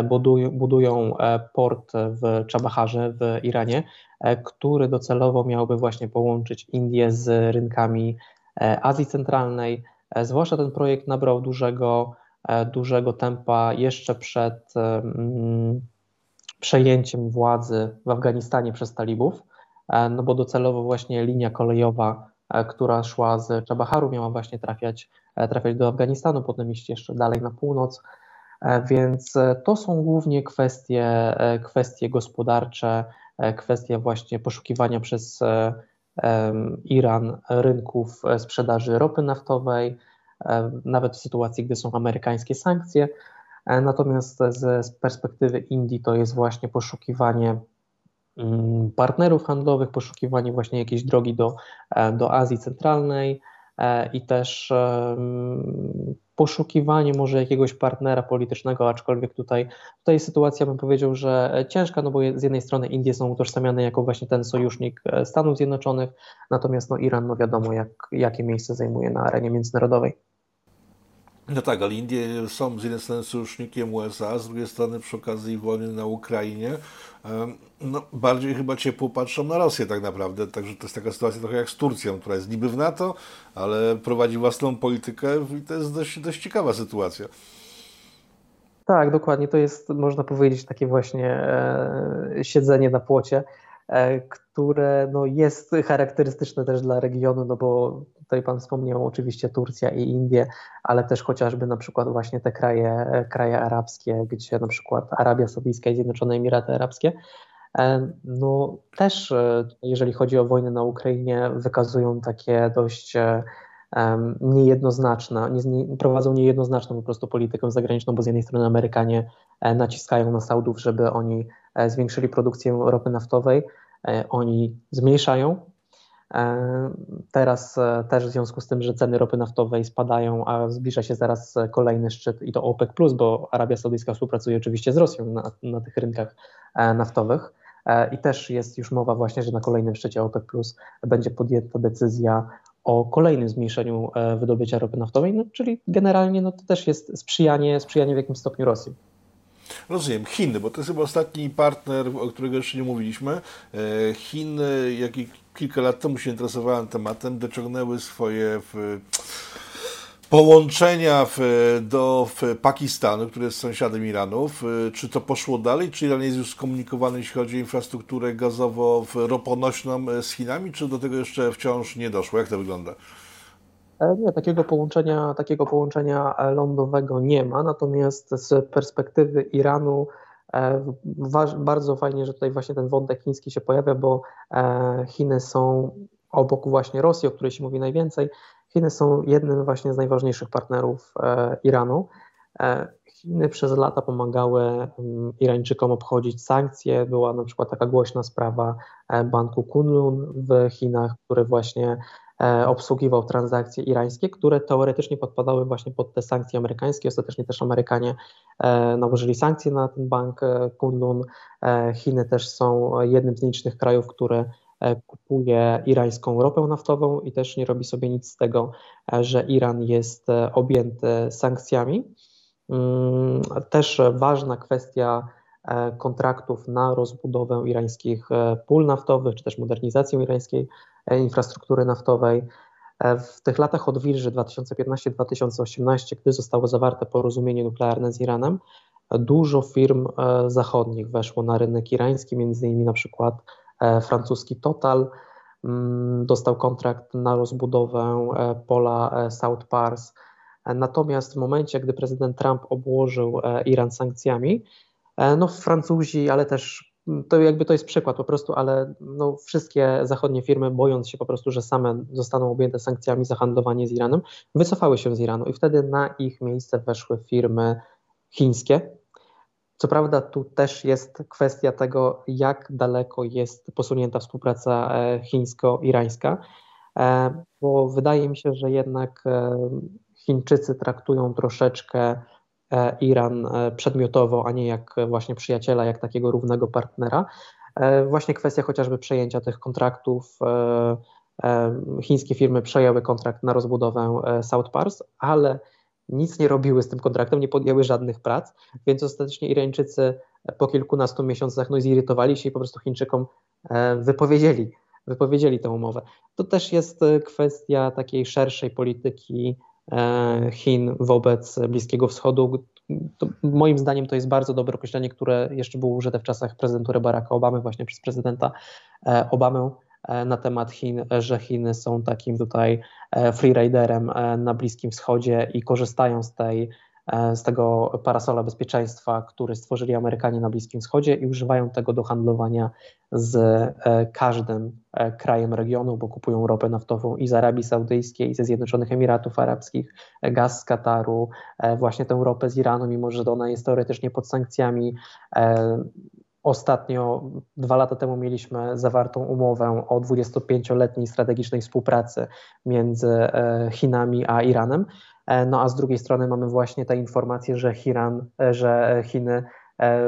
budują, budują port w Czabaharze w Iranie, E, który docelowo miałby właśnie połączyć Indie z rynkami e, Azji Centralnej. E, zwłaszcza ten projekt nabrał dużego, dużego tempa jeszcze przed mm, przejęciem władzy w Afganistanie przez talibów, no bo docelowo właśnie linia kolejowa, która szła z Czabaharu, miała właśnie trafiać, trafiać do Afganistanu, potem iść jeszcze dalej na północ. Więc to są głównie kwestie, kwestie gospodarcze, E, kwestia właśnie poszukiwania przez e, Iran rynków e, sprzedaży ropy naftowej, nawet w sytuacji, gdy są amerykańskie sankcje. Natomiast z, perspektywy Indii to jest właśnie poszukiwanie partnerów handlowych, poszukiwanie właśnie jakiejś drogi do, do Azji Centralnej i też poszukiwanie może jakiegoś partnera politycznego, aczkolwiek tutaj, tutaj sytuacja bym powiedział, że ciężka, no bo z jednej strony Indie są utożsamiane jako właśnie ten sojusznik e, Stanów Zjednoczonych, natomiast no Iran, no wiadomo jak, jakie miejsce zajmuje na arenie międzynarodowej. No tak, ale Indie są z jednej strony sojusznikiem USA, z drugiej strony przy okazji wojny na Ukrainie no, bardziej chyba ciepło patrzą na Rosję tak naprawdę. Także to jest taka sytuacja trochę jak z Turcją, która jest niby w NATO, ale prowadzi własną politykę i to jest dość, dość ciekawa sytuacja. Tak, dokładnie. To jest, można powiedzieć, takie właśnie e, siedzenie na płocie, e, które no, jest charakterystyczne też dla regionu, no bo tutaj Pan wspomniał oczywiście Turcja i Indie, ale też chociażby na przykład właśnie te kraje, kraje arabskie, gdzie na przykład Arabia Saudyjska i Zjednoczone Emiraty Arabskie, e, no też e, jeżeli chodzi o wojnę na Ukrainie, wykazują takie dość e, niejednoznaczne, nie, prowadzą niejednoznaczną po prostu politykę zagraniczną, bo z jednej strony Amerykanie naciskają na Saudów, żeby oni zwiększyli produkcję ropy naftowej, oni zmniejszają teraz e, też w związku z tym, że ceny ropy naftowej spadają, a zbliża się zaraz kolejny szczyt i to OPEC, bo Arabia Saudyjska współpracuje oczywiście z Rosją na, na tych rynkach e, naftowych. I też jest już mowa właśnie, że na kolejnym szczycie OPEC będzie podjęta decyzja o kolejnym zmniejszeniu wydobycia ropy naftowej, no, czyli generalnie no, to też jest sprzyjanie, sprzyjanie w jakimś stopniu Rosji. Rozumiem, Chiny, bo to jest chyba ostatni partner, o którego jeszcze nie mówiliśmy. Chiny, jak i kilka lat temu się interesowałem tematem, dociągnęły swoje w, połączenia w, do w Pakistanu, który jest sąsiadem Iranu. Czy to poszło dalej? Czy Iran jest już skomunikowany, jeśli chodzi o infrastrukturę gazowo-roponośną z Chinami, czy do tego jeszcze wciąż nie doszło? Jak to wygląda? E, nie, takiego połączenia, takiego połączenia lądowego nie ma, natomiast z perspektywy Iranu E, bardzo fajnie, że tutaj właśnie ten wątek chiński się pojawia, bo e, Chiny są obok właśnie Rosji, o której się mówi najwięcej. Chiny są jednym właśnie z najważniejszych partnerów e, Iranu. Chiny przez lata pomagały mm, Irańczykom obchodzić sankcje. Była na przykład taka głośna sprawa banku Kunlun w Chinach, który właśnie E, obsługiwał transakcje irańskie, które teoretycznie podpadały właśnie pod te sankcje amerykańskie. Ostatecznie też Amerykanie e, nałożyli sankcje na ten bank e, Kunlun. Chiny też są jednym z nielicznych krajów, które kupuje irańską ropę naftową i też nie robi sobie nic z tego, że Iran jest objęty sankcjami. Mm, też ważna kwestia kontraktów na rozbudowę irańskich pól naftowych, czy też modernizację irańskiej infrastruktury naftowej. W tych latach odwilży 2015-2018, gdy zostało zawarte porozumienie nuklearne z Iranem, dużo firm zachodnich weszło na rynek irański, między innymi na przykład francuski Total, Mm, dostał kontrakt na rozbudowę e, pola e, South Pars. Natomiast w momencie, gdy prezydent Trump obłożył e, Iran sankcjami, no Francuzi, ale też to jakby to jest przykład po prostu, ale no wszystkie zachodnie firmy bojąc się po prostu, że same zostaną objęte sankcjami za handlowanie z Iranem, wycofały się z Iranu i wtedy na ich miejsce weszły firmy chińskie, co prawda, tu też jest kwestia tego, jak daleko jest posunięta współpraca e, chińsko-irańska, e, bo wydaje mi się, że jednak e, Chińczycy traktują troszeczkę Iran przedmiotowo, a nie jak właśnie przyjaciela, jak takiego równego partnera. Właśnie kwestia chociażby przejęcia tych kontraktów. Chińskie firmy przejęły kontrakt na rozbudowę South Pars, ale nic nie robiły z tym kontraktem, nie podjęły żadnych prac, więc ostatecznie Irańczycy po kilkunastu miesiącach no, zirytowali się i po prostu Chińczykom e, wypowiedzieli, wypowiedzieli tę umowę. To też jest e, kwestia takiej szerszej polityki e, Chin wobec Bliskiego Wschodu. To moim zdaniem to jest bardzo dobre określenie, które jeszcze było użyte w czasach prezydentury Baracka Obamy, właśnie przez prezydenta Obamę E, na temat Chin, że Chiny są takim tutaj e, freeriderem e, na Bliskim Wschodzie i korzystają z tej z tego parasola bezpieczeństwa, który stworzyli Amerykanie na Bliskim Wschodzie i używają tego do handlowania z każdym krajem regionu, bo kupują ropę naftową i z Arabii Saudyjskiej, i ze Zjednoczonych Emiratów Arabskich, gaz z Kataru, właśnie tę ropę z Iranu, mimo że ona jest teoretycznie pod sankcjami Ostatnio, dwa lata temu, mieliśmy zawartą umowę o 25-letniej strategicznej współpracy między e, Chinami a Iranem. E, no a z drugiej strony mamy właśnie te informacje, że, Iran, e, że Chiny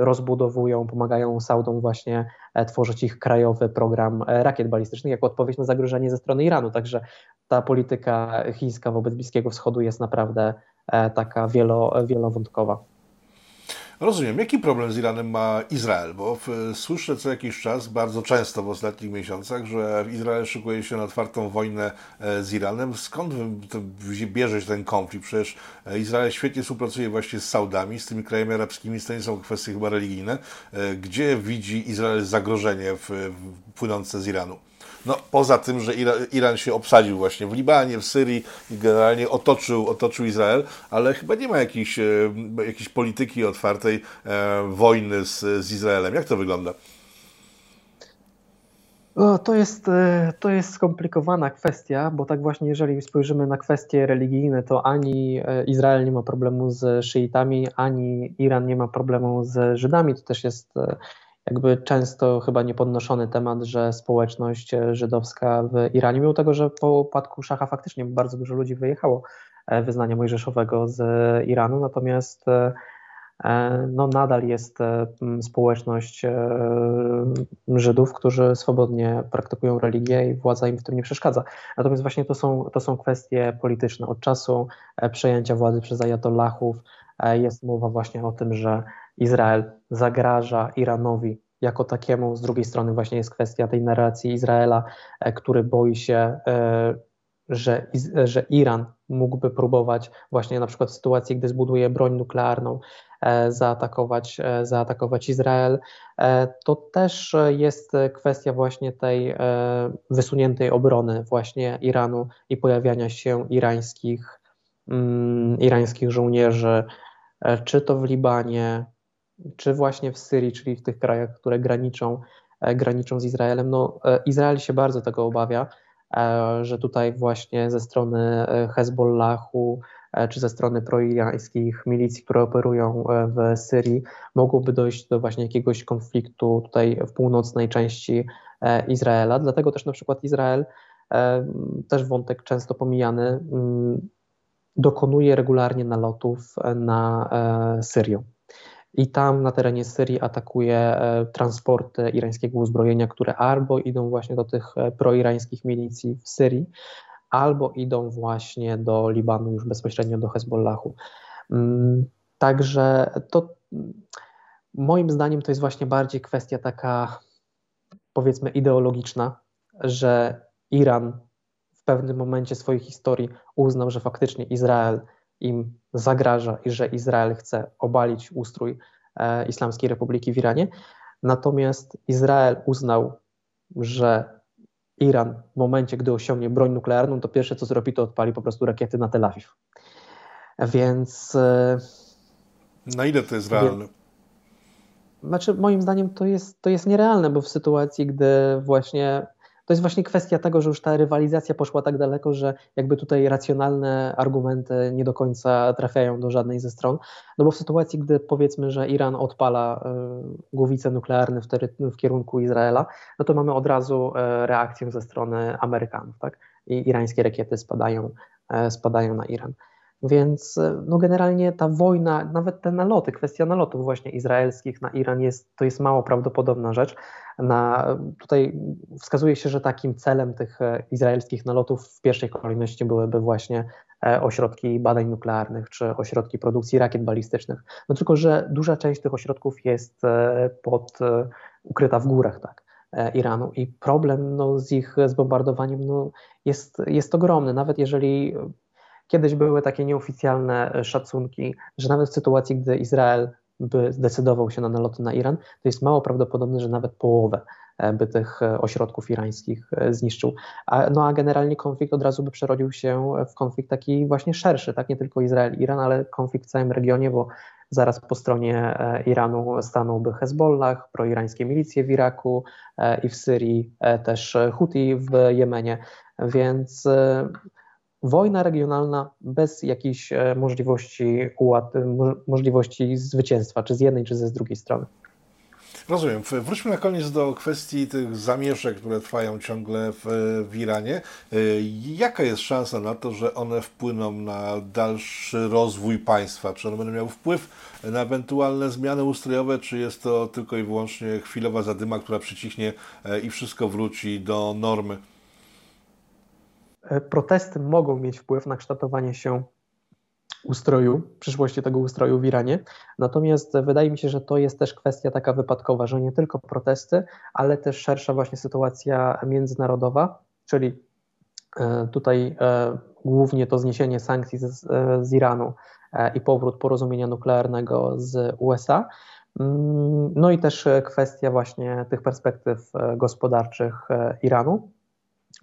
rozbudowują, pomagają Saudom właśnie tworzyć ich krajowy program rakiet balistycznych jako odpowiedź na zagrożenie ze strony Iranu. Także ta polityka chińska wobec Bliskiego Wschodu jest naprawdę taka wielo, wielowątkowa. Rozumiem. Jaki problem z Iranem ma Izrael? Bo słyszę co jakiś czas, bardzo często w ostatnich miesiącach, że Izrael szykuje się na otwartą wojnę e, z Iranem. Skąd bierze się ten konflikt? Przecież e, Izrael świetnie współpracuje właśnie z Saudami, z tymi krajami arabskimi, to nie są kwestie chyba religijne. E, gdzie widzi Izrael zagrożenie płynące z Iranu? No, poza tym, że Iran się obsadził właśnie w Libanie, w Syrii i generalnie otoczył, otoczył Izrael, ale chyba nie ma jakiejś, e, jakiejś polityki otwartej e, wojny z, z Izraelem. Jak to wygląda? O, to, jest, e, to jest skomplikowana kwestia, bo tak właśnie, jeżeli spojrzymy na kwestie religijne, to ani Izrael nie ma problemu z szyitami, ani Iran nie ma problemu z Żydami. To też jest jakby często chyba niepodnoszony temat, że społeczność żydowska w Iranie, mimo tego, że po upadku szacha faktycznie bardzo dużo ludzi wyjechało e, wyznania mojżeszowego z Iranu, natomiast e, e, no, nadal jest społeczność Żydów, którzy swobodnie praktykują religię i władza im w tym nie przeszkadza. Natomiast właśnie to są, to są kwestie polityczne. Od czasu przejęcia władzy przez ajatollahów jest mowa właśnie o tym, że Izrael zagraża Iranowi jako takiemu. Z drugiej strony właśnie jest kwestia tej narracji Izraela, e, który boi się, e, że, że Iran mógłby próbować właśnie na przykład w sytuacji, gdy zbuduje broń nuklearną, e, zaatakować, zaatakować Izrael. To też jest kwestia właśnie tej wysuniętej obrony właśnie Iranu i pojawiania się irańskich, mm, irańskich żołnierzy, czy to w Libanie, czy właśnie w Syrii, czyli w tych krajach, które graniczą, e, graniczą z Izraelem. No, e, Izrael się bardzo tego obawia, e, że tutaj właśnie ze strony Hezbollahu czy ze strony proirańskich milicji, które operują w Syrii, mogłoby dojść do właśnie jakiegoś konfliktu tutaj w północnej części Izraela. Dlatego też na przykład Izrael, też wątek często pomijany, mm, dokonuje regularnie nalotów na Syrię i tam na terenie Syrii atakuje e, transporty irańskiego uzbrojenia, które albo idą właśnie do tych e, proirańskich milicji w Syrii, albo idą właśnie do Libanu, już bezpośrednio do Hezbollahu. Mm, także to moim zdaniem to jest właśnie bardziej kwestia taka, powiedzmy, ideologiczna, że Iran w pewnym momencie swojej historii uznał, że faktycznie Izrael im zagraża i że Izrael chce obalić ustrój e, Islamskiej Republiki w Iranie. Natomiast Izrael uznał, że Iran w momencie, gdy osiągnie broń nuklearną, to pierwsze co zrobi, to odpali po prostu rakiety na Tel Awiw. Więc. E, na ile to jest realne? Znaczy, moim zdaniem to jest, to jest nierealne, bo w sytuacji, gdy właśnie to jest właśnie kwestia tego, że już ta rywalizacja poszła tak daleko, że jakby tutaj racjonalne argumenty nie do końca trafiają do żadnej ze stron. No bo w sytuacji, gdy powiedzmy, że Iran odpala y, głowice nuklearne w, w kierunku Izraela, no to mamy od razu y, reakcję ze strony Amerykanów, tak? I irańskie rakiety spadają, y, spadają na Iran. Więc no generalnie ta wojna, nawet te naloty, kwestia nalotów właśnie izraelskich na Iran jest, to jest mało prawdopodobna rzecz. Na, tutaj wskazuje się, że takim celem tych e, izraelskich nalotów w pierwszej kolejności byłyby właśnie e, ośrodki badań nuklearnych czy ośrodki produkcji rakiet balistycznych. No tylko, że duża część tych ośrodków jest e, pod, ukryta w górach, tak. Iranu i problem no, z ich zbombardowaniem no, jest, jest ogromny. Nawet jeżeli kiedyś były takie nieoficjalne szacunki, że nawet w sytuacji, gdy Izrael by zdecydował się na naloty na Iran, to jest mało prawdopodobne, że nawet połowę e, by tych e, ośrodków irańskich e, zniszczył. A, no a generalnie konflikt od razu by przerodził się w konflikt taki właśnie szerszy, tak nie tylko Izrael-Iran, ale konflikt w całym regionie, bo zaraz po stronie Iranu stanąłby Hezbollah, proirańskie milicje w Iraku i w Syrii, też Huti w Jemenie, więc wojna regionalna bez jakiejś e, możliwości, możliwości zwycięstwa, czy z jednej, czy z drugiej strony. Rozumiem. Wróćmy na koniec do kwestii tych zamieszek, które trwają ciągle w, w, Iranie. E, jaka jest szansa na to, że one wpłyną na dalszy rozwój państwa? Czy one będą miały wpływ na ewentualne zmiany ustrojowe, czy jest to tylko i wyłącznie chwilowa zadyma, która przycichnie e, i wszystko wróci do normy? E, protesty mogą mieć wpływ na kształtowanie się ustroju, przyszłości tego ustroju w Iranie. Natomiast wydaje mi się, że to jest też kwestia taka wypadkowa, że nie tylko protesty, ale też szersza właśnie sytuacja międzynarodowa, czyli e, tutaj e, głównie to zniesienie sankcji z, z Iranu i powrót porozumienia nuklearnego z USA. Mm, no i też kwestia właśnie tych perspektyw gospodarczych Iranu.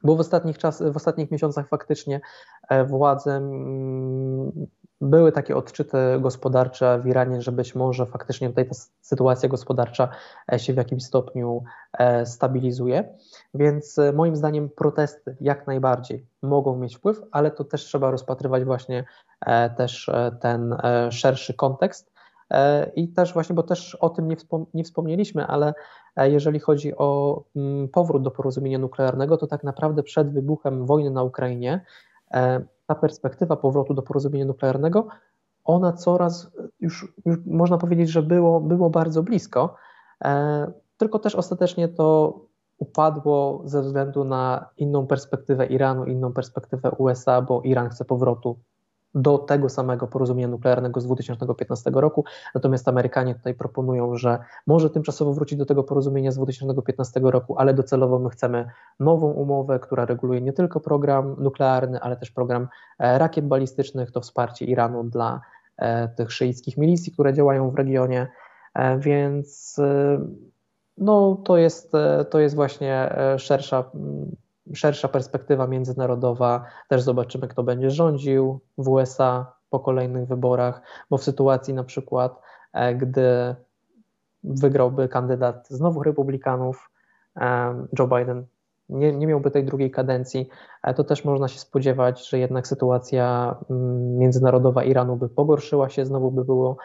Bo w ostatnich, czas, w ostatnich miesiącach faktycznie e, władze mm, były takie odczyty gospodarcze w Iranie, że być może faktycznie tutaj ta sytuacja gospodarcza e, się w jakimś stopniu e, stabilizuje. Więc moim zdaniem protesty jak najbardziej mogą mieć wpływ, ale to też trzeba rozpatrywać właśnie też ten szerszy kontekst I też właśnie, bo też o tym nie wspomnieliśmy, ale e, jeżeli chodzi o mm, powrót do porozumienia nuklearnego, to tak naprawdę przed wybuchem wojny na Ukrainie e, ta perspektywa powrotu do porozumienia nuklearnego, ona coraz już, już można powiedzieć, że było, było bardzo blisko, tylko też ostatecznie to upadło ze względu na inną perspektywę Iranu, inną perspektywę USA, bo Iran chce powrotu do tego samego porozumienia nuklearnego z 2015 roku. Natomiast Amerykanie tutaj proponują, że może tymczasowo wrócić do tego porozumienia z 2015 roku, ale docelowo my chcemy nową umowę, która reguluje nie tylko program nuklearny, ale też program e, rakiet balistycznych, to wsparcie Iranu dla e, tych szyickich milicji, które działają w regionie. E, więc no, to, jest, to jest właśnie szersza szersza perspektywa międzynarodowa, też zobaczymy, kto będzie rządził w USA po kolejnych wyborach, bo w sytuacji na przykład, e, gdy wygrałby kandydat znowu republikanów, e, Joe Biden nie, nie miałby tej drugiej kadencji, e, to też można się spodziewać, że jednak sytuacja mm, międzynarodowa Iranu by pogorszyła się, znowu by było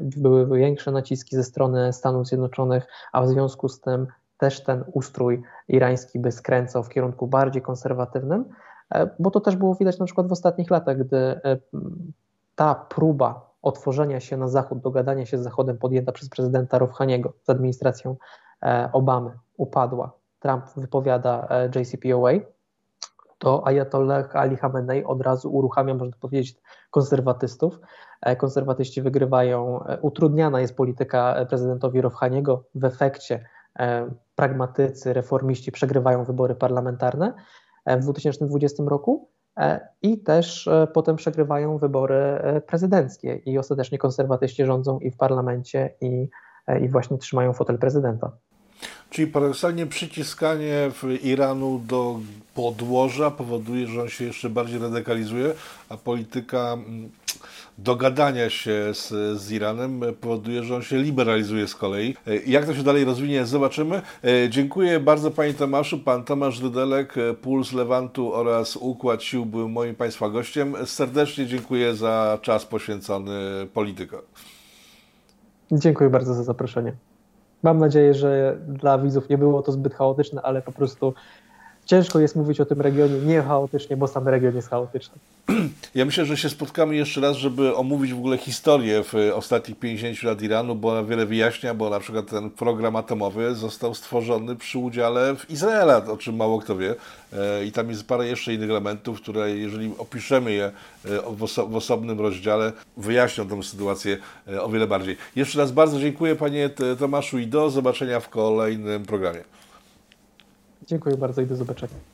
były większe naciski ze strony Stanów Zjednoczonych, a w związku z tym też ten ustrój irański by skręcał w kierunku bardziej konserwatywnym, e, bo to też było widać na przykład w ostatnich latach, gdy e, ta próba otworzenia się na Zachód, dogadania się z Zachodem podjęta przez prezydenta Rouhaniego z administracją e, Obamy upadła. Trump wypowiada JCPOA, to Ayatollah Ali Khamenei od razu uruchamia, można powiedzieć, konserwatystów. Konserwatyści wygrywają, utrudniana jest polityka prezydentowi Rohaniego. W efekcie pragmatycy, reformiści przegrywają wybory parlamentarne w 2020 roku i też potem przegrywają wybory prezydenckie i ostatecznie konserwatyści rządzą i w parlamencie i, i właśnie trzymają fotel prezydenta. Czyli paradoksalnie przyciskanie Iranu do podłoża powoduje, że on się jeszcze bardziej radykalizuje, a polityka mm, dogadania się z, z Iranem powoduje, że on się liberalizuje z kolei. E, jak to się dalej rozwinie, zobaczymy. E, dziękuję bardzo Panie Tomaszu. Pan Tomasz Rydelek, e, Puls Lewantu oraz Układ Sił był moim Państwa gościem. Serdecznie dziękuję za czas poświęcony politykom. Dziękuję bardzo za zaproszenie. Mam nadzieję, że dla widzów nie było to zbyt chaotyczne, ale po prostu ciężko jest mówić o tym regionie nie chaotycznie, bo sam region jest chaotyczny. Ja myślę, że się spotkamy jeszcze raz, żeby omówić w ogóle historię w ostatnich 50 lat Iranu, bo ona wiele wyjaśnia, bo na przykład ten program atomowy został stworzony przy udziale w Izraela, o czym mało kto wie. E, I tam jest parę jeszcze innych elementów, które jeżeli opiszemy je e, w, oso w osobnym rozdziale, wyjaśnią tę sytuację e, o wiele bardziej. Jeszcze raz bardzo dziękuję Panie Tomaszu i do zobaczenia w kolejnym programie. Dziękuję bardzo i do zobaczenia.